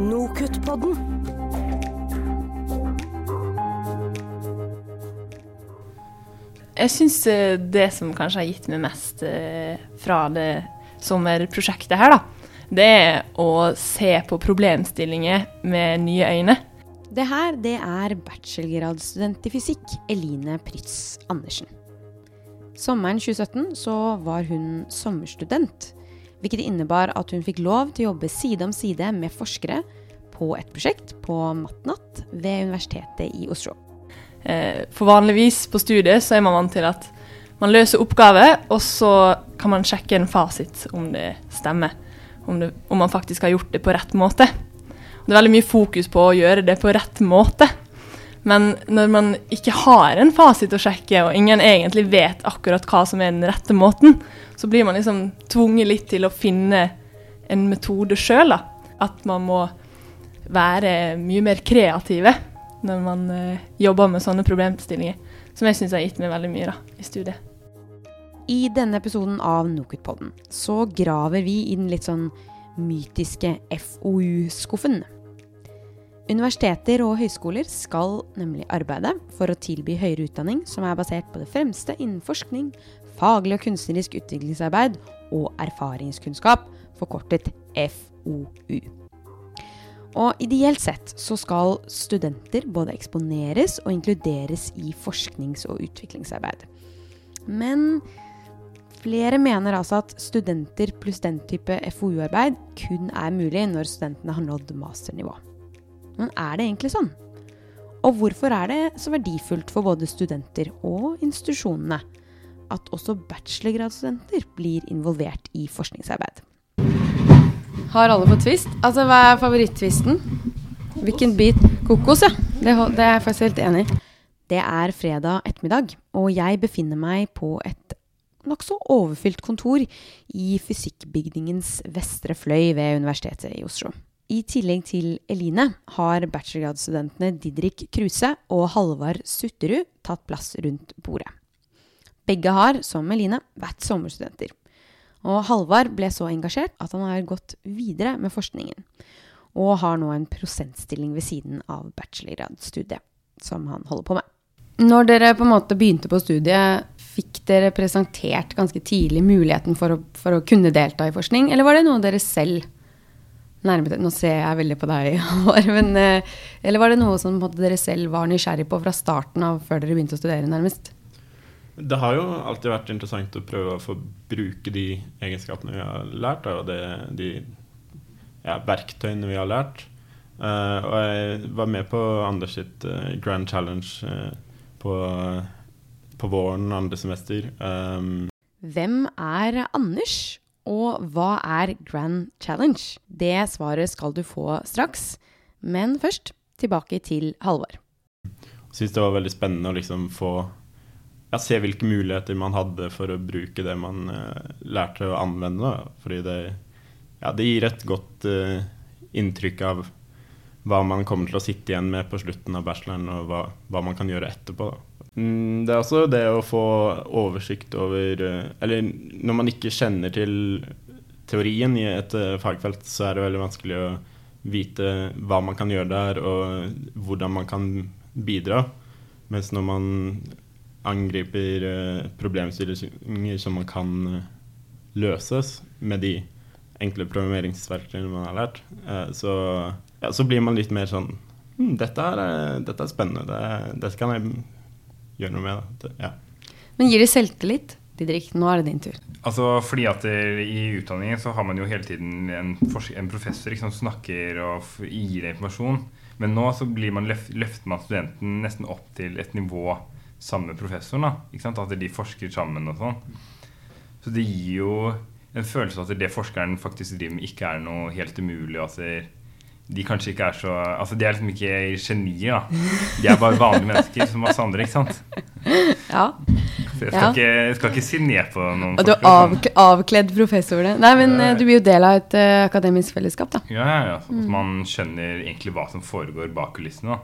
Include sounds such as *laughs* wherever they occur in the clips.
Nokutt-podden. Jeg syns det som kanskje har gitt meg mest eh, fra det sommerprosjektet her, da, det er å se på problemstillinger med nye øyne. Det her det er bachelorgradsstudent i fysikk Eline Pritz Andersen. Sommeren 2017 så var hun sommerstudent, hvilket innebar at hun fikk lov til å jobbe side om side med forskere på et prosjekt på Matnatt ved Universitetet i Oslo. Eh, For vanligvis på studiet så er man vant til at man løser oppgaver, og så kan man sjekke en fasit om det stemmer. Om, det, om man faktisk har gjort det på rett måte. Det er veldig mye fokus på å gjøre det på rett måte. Men når man ikke har en fasit å sjekke, og ingen egentlig vet akkurat hva som er den rette måten, så blir man liksom tvunget litt til å finne en metode sjøl. At man må være mye mer kreative når man uh, jobber med sånne problemstillinger. Som jeg syns har gitt meg veldig mye da, i studiet. I denne episoden av Nokutpodden så graver vi i den litt sånn mytiske FoU-skuffen. Universiteter og høyskoler skal nemlig arbeide for å tilby høyere utdanning som er basert på det fremste innen forskning, faglig og kunstnerisk utviklingsarbeid og erfaringskunnskap, forkortet FoU. Og ideelt sett så skal studenter både eksponeres og inkluderes i forsknings- og utviklingsarbeid. Men flere mener altså at studenter pluss den type FoU-arbeid kun er mulig når studentene har nådd masternivå. Men er det egentlig sånn? Og hvorfor er det så verdifullt for både studenter og institusjonene at også bachelorgradsstudenter blir involvert i forskningsarbeid? Har alle fått twist? Altså, hva er favoritt-twisten? Hvilken bit? Kokos, ja. Det, det er jeg faktisk helt enig i. Det er fredag ettermiddag, og jeg befinner meg på et nokså overfylt kontor i fysikkbygningens vestre fløy ved Universitetet i Oslo. I tillegg til Eline har bachelorgradsstudentene Didrik Kruse og Halvard Sutterud tatt plass rundt bordet. Begge har, som Eline, vært sommerstudenter. Og Halvard ble så engasjert at han har gått videre med forskningen, og har nå en prosentstilling ved siden av bachelorgradsstudiet som han holder på med. Når dere på en måte begynte på studiet, fikk dere presentert ganske tidlig muligheten for å, for å kunne delta i forskning, eller var det noe dere selv nærmet Nå ser jeg veldig på deg, *laughs* Håvard, men eh, Eller var det noe som dere selv var nysgjerrig på fra starten av, før dere begynte å studere, nærmest? Det har jo alltid vært interessant å prøve å få bruke de egenskapene vi har lært, og det, de ja, verktøyene vi har lært. Uh, og jeg var med på Anders sitt uh, Grand Challenge uh, på, på våren andre semester. Um, Hvem er Anders, og hva er Grand Challenge? Det svaret skal du få straks, men først tilbake til Halvor. Jeg Syns det var veldig spennende å liksom få ja, se hvilke muligheter man hadde for å bruke det man uh, lærte å anvende. Da. Fordi det, ja, det gir et godt uh, inntrykk av hva man kommer til å sitte igjen med på slutten av bacheloren, og hva, hva man kan gjøre etterpå. Da. Mm, det er også det å få oversikt over eh, Eller når man ikke kjenner til teorien i et eh, fagfelt, så er det veldig vanskelig å vite hva man kan gjøre der, og hvordan man kan bidra. Mens når man angriper eh, problemstillinger som man kan løses med de enkle programmeringsverktøyene man har lært, så, ja, så blir man litt mer sånn hm, dette, er, dette er spennende. Dette kan jeg gjøre noe med. Det, ja. Men gir det selvtillit? Didrik, nå er det din tur. Altså fordi at I utdanningen så har man jo hele tiden en, en professor som snakker og gir informasjon. Men nå så blir man løft, løfter man studenten nesten opp til et nivå sammen med professoren. da, ikke sant? At de forsker sammen og sånn. Så det gir jo en følelse av at det forskeren faktisk driver med, ikke er noe helt umulig. og at det, de kanskje ikke er så Altså de er liksom ikke genier, da. De er bare vanlige mennesker som oss andre, ikke sant. Ja. Så jeg skal, Ja. ikke, jeg skal ikke si ned på noen Og du er forskere, sånn. avk avkledd professor. det. Nei, men eh, du blir jo del av et uh, akademisk fellesskap, da. Ja, ja, ja. Sånn at man skjønner egentlig hva som foregår bak kulissene. da.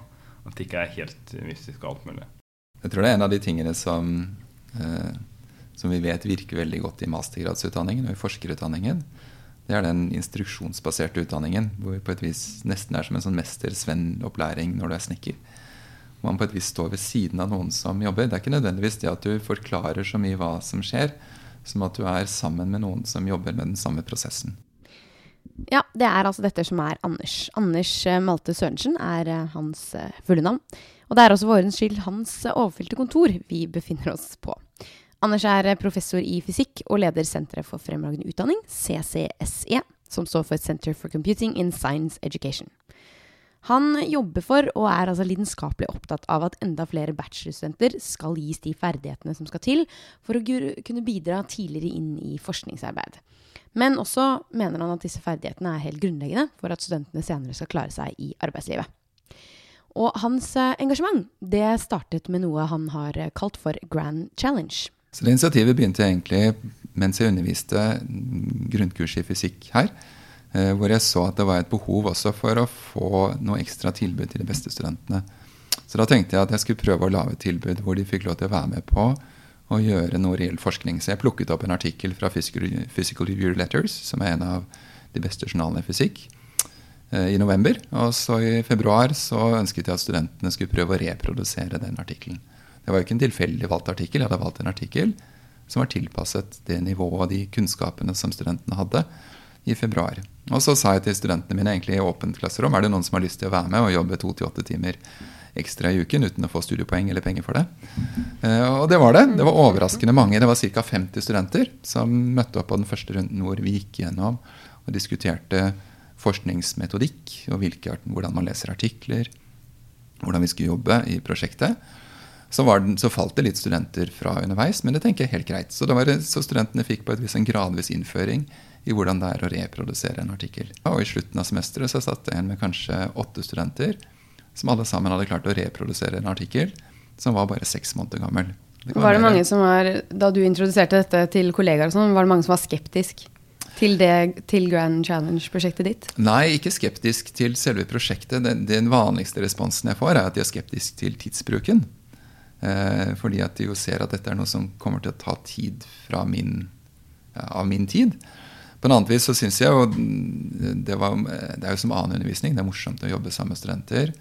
At det ikke er helt mystisk og alt mulig. Jeg tror det er en av de tingene som, uh, som vi vet virker veldig godt i mastergradsutdanningen og i forskerutdanningen. Det er den instruksjonsbaserte utdanningen, hvor på et vis nesten er som en sånn mester-svenn-opplæring når du er snekker. Man på et vis står ved siden av noen som jobber. Det er ikke nødvendigvis det at du forklarer så mye hva som skjer, som at du er sammen med noen som jobber med den samme prosessen. Ja, det er altså dette som er Anders. Anders eh, Malte Sørensen er eh, hans eh, fulle navn. Og det er også vårens skyld hans overfylte kontor vi befinner oss på. Anders er professor i fysikk og leder Senteret for fremragende utdanning, CCSE, som står for Center for Computing in Science Education. Han jobber for, og er altså lidenskapelig opptatt av, at enda flere bachelorstudenter skal gis de ferdighetene som skal til for å kunne bidra tidligere inn i forskningsarbeid. Men også mener han at disse ferdighetene er helt grunnleggende for at studentene senere skal klare seg i arbeidslivet. Og hans eh, engasjement det startet med noe han har kalt for Grand Challenge. Så det initiativet begynte jeg egentlig mens jeg underviste grunnkurs i fysikk her. Eh, hvor jeg så at det var et behov også for å få noe ekstra tilbud til de beste studentene. Så da tenkte jeg at jeg skulle prøve å lage et tilbud hvor de fikk lov til å være med på å gjøre noe reell forskning. Så jeg plukket opp en artikkel fra Physical Review Letters, som er en av de beste journalene i fysikk, eh, i november. Og så i februar så ønsket jeg at studentene skulle prøve å reprodusere den artikkelen. Det var jo ikke en tilfeldig valgt artikkel. Jeg hadde valgt en artikkel som var tilpasset det nivået og de kunnskapene som studentene hadde i februar. Og så sa jeg til studentene mine egentlig i åpent klasserom er det noen som har lyst til å være med og jobbe to til åtte timer ekstra i uken uten å få studiepoeng eller penger for det. Uh, og det var det. Det var overraskende mange. Det var ca. 50 studenter som møtte opp på den første runden hvor vi gikk gjennom og diskuterte forskningsmetodikk og hvordan man leser artikler, hvordan vi skulle jobbe i prosjektet. Så, den, så, falt det litt studenter fra underveis, men det tenker jeg er helt greit. Så, det, så studentene fikk på et vis en gradvis innføring i hvordan det er å reprodusere en artikkel. Og I slutten av semesteret så satt jeg igjen med kanskje åtte studenter som alle sammen hadde klart å reprodusere en artikkel som var bare seks måneder gammel. Det var det mange som var, Da du introduserte dette til kollegaer, og sånn, var det mange som var skeptisk til, det, til Grand Challenge-prosjektet ditt? Nei, ikke skeptisk til selve prosjektet. Den, den, vanligste responsen jeg får, er at de er skeptisk til tidsbruken. Eh, fordi at de jo ser at dette er noe som kommer til å ta tid fra min, av min tid. På en annen vis så syns jeg jo det, var, det er jo som annen undervisning. Det er morsomt å jobbe sammen med studenter.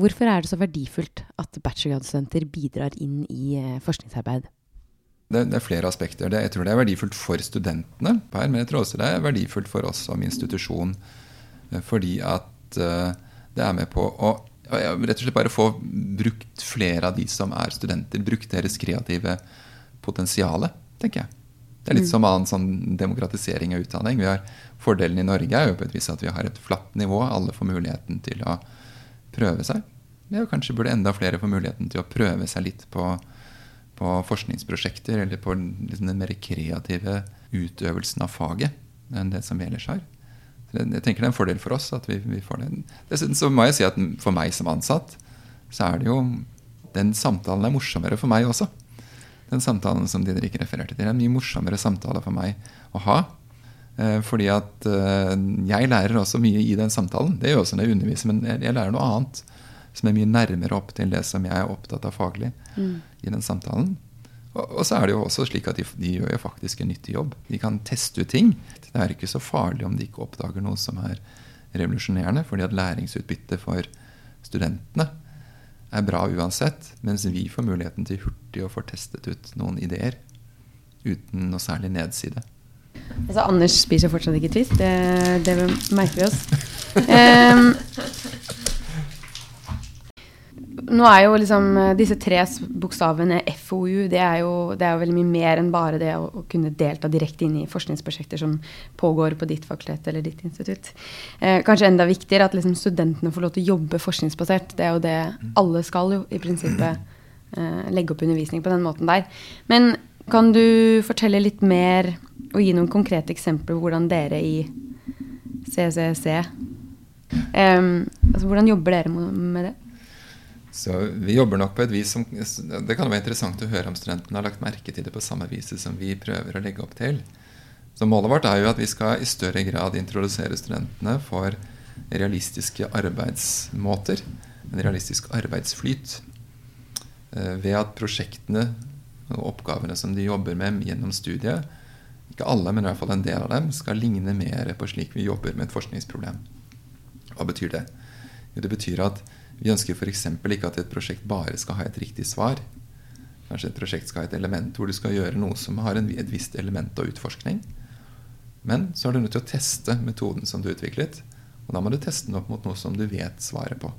Hvorfor er det så verdifullt at bachelorgradsstudenter bidrar inn i eh, forskningsarbeid? Det, det, er flere aspekter. Det, jeg tror det er verdifullt for studentene, men jeg tror også det er verdifullt for oss som institusjon. Eh, fordi at det er med på å rett og slett bare få brukt flere av de som er studenter. Brukt deres kreative potensial, tenker jeg. Det er litt mm. som annen sånn demokratisering av utdanning. Vi har Fordelen i Norge er jo på et vis at vi har et flatt nivå. Alle får muligheten til å prøve seg. Ja, kanskje burde enda flere få muligheten til å prøve seg litt på, på forskningsprosjekter eller på liksom den mer kreative utøvelsen av faget enn det som vi ellers har. Jeg tenker det er en fordel for oss at vi, vi får det. Dessuten så må jeg si at for meg som ansatt, så er det jo Den samtalen er morsommere for meg også. Den samtalen som Didrik refererte til, er en mye morsommere samtale for meg å ha. Eh, fordi at eh, jeg lærer også mye i den samtalen. Det gjør også når jeg underviser, men jeg lærer noe annet som er mye nærmere opp til det som jeg er opptatt av faglig mm. i den samtalen. Og, så er det jo også slik at de, de, gjør jo faktisk en nyttig jobb. De kan teste ut ting. Det er ikke så farlig om de ikke oppdager noe som er revolusjonerende, fordi at læringsutbyttet for studentene er bra uansett, mens vi får muligheten til hurtig å få testet ut noen ideer uten noe særlig nedside. Altså, Anders spiser fortsatt ikke twist, det, det merker vi oss. Um, *laughs* nå er jo liksom eh, disse tre bokstavene FoU det er, jo, det er jo veldig mye mer enn bare det å, å, kunne delta direkte inn i forskningsprosjekter som pågår på ditt fakultet eller ditt institutt. Eh, kanskje enda viktigere at liksom studentene får lov til å jobbe forskningsbasert. Det er jo det alle skal jo i prinsippet eh, legge opp undervisning på den måten der. Men kan du fortelle litt mer og gi noen konkrete eksempler på hvordan dere i CCC eh, altså Hvordan jobber dere med det? Så vi jobber nok på et vis som Det kan være interessant å høre om studentene har lagt merke til det på samme vis som vi prøver å legge opp til. Så Målet vårt er jo at vi skal i større grad introdusere studentene for realistiske arbeidsmåter. En realistisk arbeidsflyt. Eh, ved at prosjektene og oppgavene som de jobber med gjennom studiet, ikke alle, men i hvert fall en del av dem, skal ligne mer på slik vi jobber med et forskningsproblem. Hva betyr det? Jo, det betyr at vi ønsker f.eks. ikke at et prosjekt bare skal ha et riktig svar. Kanskje et prosjekt skal ha et element hvor du skal gjøre noe som har et visst element av utforskning. Men så er du nødt til å teste metoden som du utviklet. Og da må du teste den opp mot noe som du vet svaret på.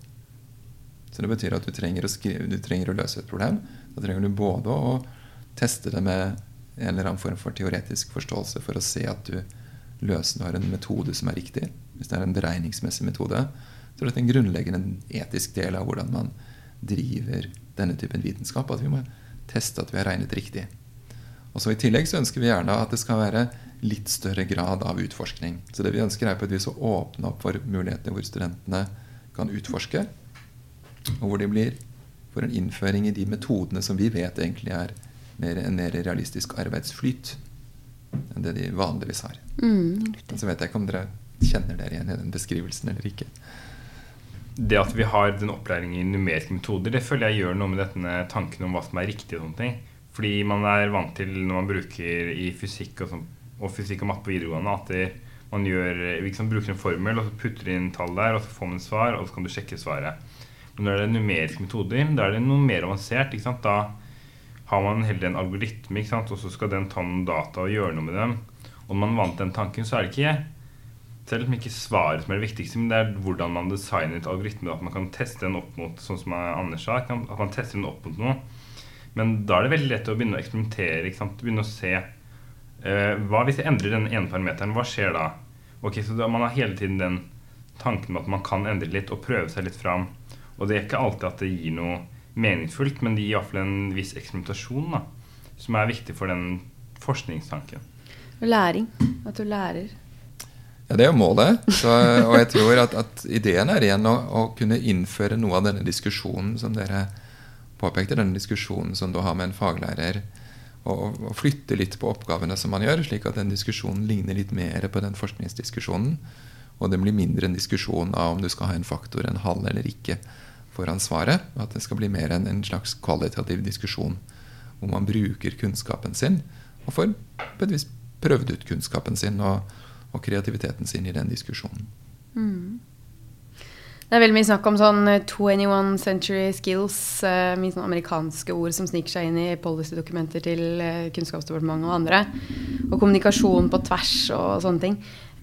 Så det betyr at du trenger å, skrive, du trenger å løse et problem. Da trenger du både å teste det med en eller annen form for teoretisk forståelse for å se at du løser har en metode som er riktig. Hvis det er en beregningsmessig metode, så er en grunnleggende etisk del av hvordan man driver denne typen vitenskap. At vi må teste at vi har regnet riktig. Og så I tillegg så ønsker vi gjerne at det skal være litt større grad av utforskning. Så det vi ønsker er på et vis å åpne opp for mulighetene hvor studentene kan utforske, og hvor de blir for en innføring i de metodene som vi vet egentlig er mer, en mer realistisk arbeidsflyt enn det de vanligvis har. Mm, så vet jeg ikke om dere kjenner dere igjen i den beskrivelsen eller ikke. Det at vi har den opplæringen i numeriske metoder, det føler jeg gjør noe med denne tanken om hva som er riktig. og sånne ting. Fordi man er vant til når man bruker i fysikk og, sånt, og fysikk og matte på videregående, at det, man gjør, liksom bruker en formel og så putter inn tall der, og så får man svar, og så kan du sjekke svaret. Men når det er numeriske metoder, da er det noe mer avansert. Da har man heller en algoritme, og så skal den ta noen data og gjøre noe med dem. Og når man vant den tanken, så er det ikke så om liksom ikke svaret som er det viktigste, men det er hvordan man designer et algoritme. At man kan teste den opp mot sånn som Anders sa, at man tester den opp mot noe. Men da er det veldig lett å begynne å eksperimentere. Begynne å se uh, Hva hvis jeg endrer den ene parameteren? Hva skjer da? Ok, så da, Man har hele tiden den tanken med at man kan endre litt og prøve seg litt fram. Og det er ikke alltid at det gir noe meningsfullt, men det gir iallfall en viss eksperimentasjon da, som er viktig for den forskningstanken. Læring. At du lærer. Ja, Det er jo målet. Så, og jeg tror at, at, ideen er igjen å, å, kunne innføre noe av denne diskusjonen som dere påpekte, denne diskusjonen som du har med en faglærer. Og, og flytte litt på oppgavene som man gjør, slik at den diskusjonen ligner litt mer på den forskningsdiskusjonen. Og det blir mindre en diskusjon av om du skal ha en faktor, en halv eller ikke, foran svaret. At det skal bli mer en, en slags kvalitativ diskusjon hvor man bruker kunnskapen sin og får på et vis prøvd ut kunnskapen sin og, og kreativiteten sin i den diskusjonen. Mm. Det er veldig mye snakk om sånn 21 eh, century skills, uh, mye sånn amerikanske ord som sniker seg inn i policydokumenter til uh, Kunnskapsdepartementet og andre. Og kommunikasjon på tvers og sånne ting.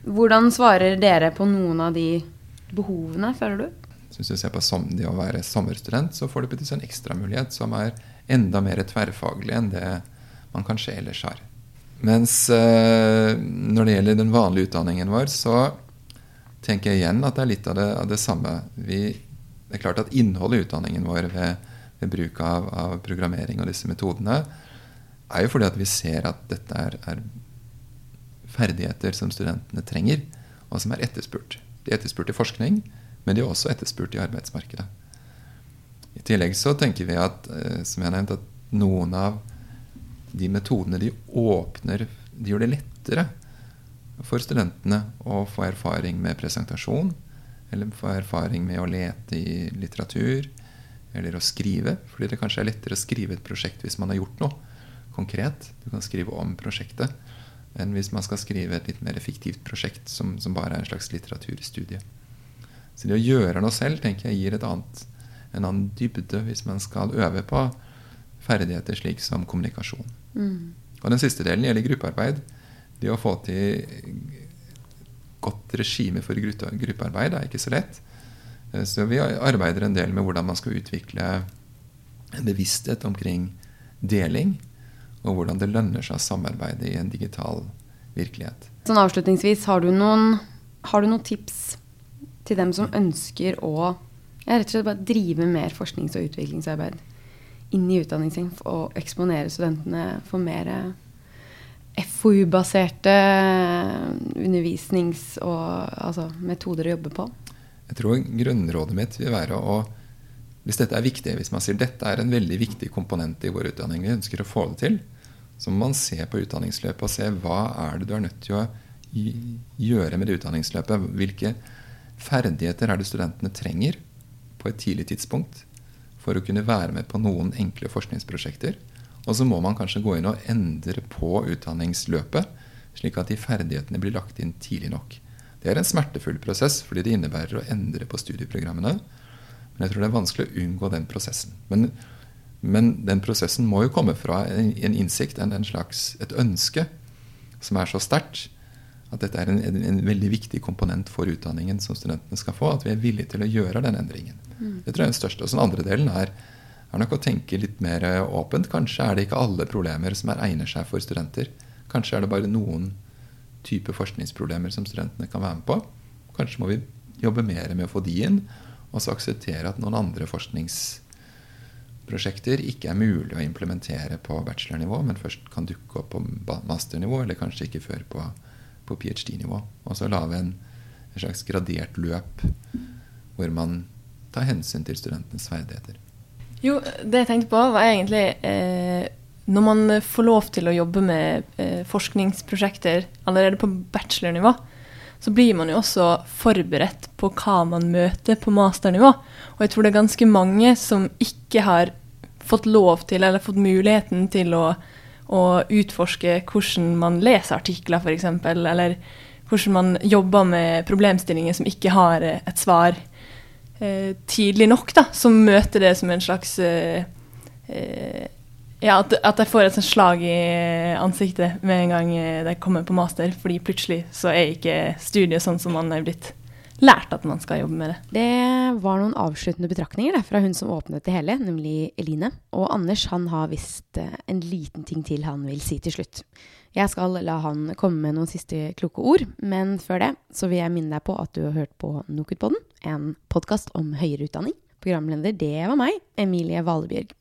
Hvordan svarer dere på noen av de behovene, føler du? Hvis du ser på det å være sommerstudent, så får du en ekstramulighet som er enda mer tverrfaglig enn det man kanskje ellers har. Mens uh, når det gjelder den vanlige utdanningen vår, så tenker jeg igjen at det er litt av det, av det samme. Vi, det er klart at innholdet i utdanningen vår ved, ved bruk av, av, programmering og disse metodene er jo fordi at vi ser at dette er, er, ferdigheter som studentene trenger, og som er etterspurt. De er etterspurt i forskning, men de er også etterspurt i arbeidsmarkedet. I tillegg så tenker vi at, eh, som jeg har at noen av de metodene de åpner De gjør det lettere for studentene å få erfaring med presentasjon, eller få erfaring med å lete i litteratur, eller å skrive. Fordi det kanskje er lettere å skrive et prosjekt hvis man har gjort noe konkret. Du kan skrive om prosjektet enn hvis man skal skrive et litt mer fiktivt prosjekt som, som bare er en slags litteraturstudie. Så det å gjøre noe selv tenker jeg gir annet, en annen dybde hvis man skal øve på ferdigheter slik som kommunikasjon. Mm. Og den siste delen gjelder gruppearbeid. Det å få til godt regime for gruppearbeid er ikke så lett. Eh, så vi arbeider en del med hvordan man skal utvikle en bevissthet omkring deling, og hvordan det lønner seg å samarbeide i en digital virkelighet. Sånn Avslutningsvis, har du, noen, har du noen tips til dem som ønsker å ja, rett og slett bare drive mer forsknings- og utviklingsarbeid inn i utdanningen og eksponere studentene for mer FoU-baserte undervisnings- og altså, metoder å jobbe på? Jeg tror grunnrådet mitt vil være å Hvis dette er viktig, hvis man sier dette er en veldig viktig komponent i vår utdanning, vi ønsker å få det til, så må man se på utdanningsløpet og se hva er det du er nødt til å gjøre med det utdanningsløpet. Hvilke ferdigheter er det studentene trenger på et tidlig tidspunkt for å kunne være med på noen enkle forskningsprosjekter? Og så må man kanskje gå inn og endre på utdanningsløpet, slik at de ferdighetene blir lagt inn tidlig nok. Det er en smertefull prosess, fordi det innebærer å endre på studieprogrammene. Men jeg tror det er vanskelig å unngå den prosessen. Men, men den prosessen må jo komme fra en, innsikt, en, en, slags, et ønske, som er så sterkt at dette er en, en, en, veldig viktig komponent for utdanningen som studentene skal få. At vi er villige til å gjøre den endringen. Mm. Det tror jeg er den største. Og den andre delen er, er nok å tenke litt mer åpent. Kanskje er det ikke alle problemer som er egner seg for studenter. Kanskje er det bare noen type forskningsproblemer som studentene kan være med på. Kanskje må vi jobbe mer med å få de inn, og så akseptere at noen andre forskningsprosjekter ikke er mulig å implementere på bachelornivå, men først kan dukke opp på masternivå, eller kanskje ikke før på, på ph.d.-nivå. Og så lage en, en slags gradert løp hvor man tar hensyn til studentenes ferdigheter. Jo, det jeg tenkte på, var egentlig eh, når man får lov til å jobbe med eh, forskningsprosjekter allerede på bachelornivå, så blir man jo også forberedt på hva man møter på masternivå. Og jeg tror det er ganske mange som ikke har fått lov til, eller fått muligheten til å, å utforske hvordan man leser artikler, f.eks., eller hvordan man jobber med problemstillinger som ikke har eh, et svar eh, tidlig nok, da, som møter det som en slags eh, eh ja, at, at, jeg får et sånt slag i ansiktet med en gang de kommer på master. Fordi plutselig så er ikke studiet sånn som man er blitt lært at man skal jobbe med det. Det var noen avsluttende betraktninger fra hun som åpnet det hele, nemlig Eline. Og Anders han har visst eh, en liten ting til han vil si til slutt. Jeg skal la han komme med noen siste kloke ord, men før det så vil jeg minne deg på at du har hørt på NOKUT-podden, en podkast om høyere utdanning. Programleder det var meg, Emilie Valebjørg.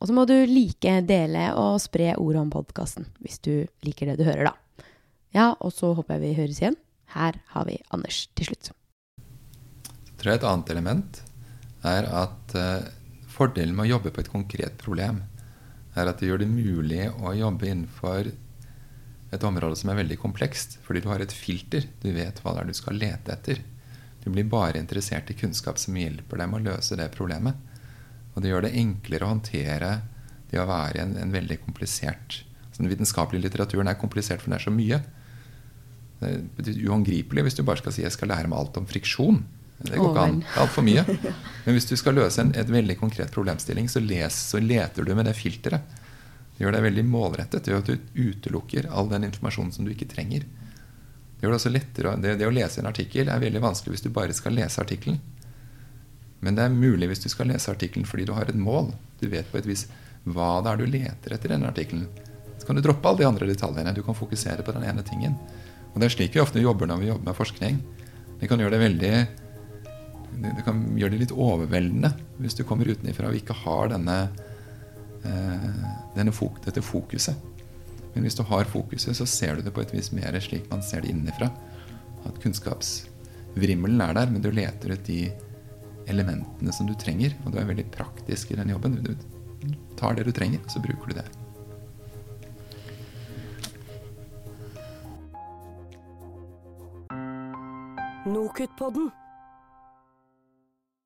Og så må du like, dele og spre ordet om podkasten hvis du liker det du hører, da. Ja, og så håper jeg vi høres igjen. Her har vi Anders til slutt. Tror jeg et annet element er at uh, fordelen med å jobbe på et konkret problem er at det gjør det mulig å jobbe innenfor et område som er veldig komplekst. Fordi du har et filter. Du vet hva det er du skal lete etter. Du blir bare interessert i kunnskap som hjelper deg med å løse det problemet. Og det gjør det enklere å håndtere det å være en, en veldig komplisert altså Den vitenskapelige litteraturen er komplisert, for det er så mye. Det betyr uangripelig hvis du bare skal si jeg skal lære meg alt om friksjon. Det går ikke an. Det er altfor mye. *laughs* Men hvis du skal løse en et veldig konkret problemstilling, så, les, så leter du med det filteret. Det gjør deg veldig målrettet. Det gjør at du utelukker all den informasjonen som du ikke trenger. Det, gjør det, også lettere, det, det å lese en artikkel er veldig vanskelig hvis du bare skal lese artikkelen. Men det er mulig hvis du skal lese artikkelen fordi du har et mål. Du vet på et vis hva det er du leter etter i denne artikkelen. Så kan du droppe alle de andre detaljene. Du kan fokusere på den ene tingen. Og Det er slik vi ofte jobber når vi jobber med forskning. Det kan gjøre det veldig det kan gjøre det litt overveldende hvis du kommer utenfra og ikke har denne, eh, denne fok dette fokuset. Men hvis du har fokuset, så ser du det på et vis mer slik man ser det innenfra. At kunnskapsvrimmelen er der, men du leter ut de elementene som du trenger. Og du er veldig praktisk i den jobben. Du tar det du trenger, og så bruker du det. Nokutpodden.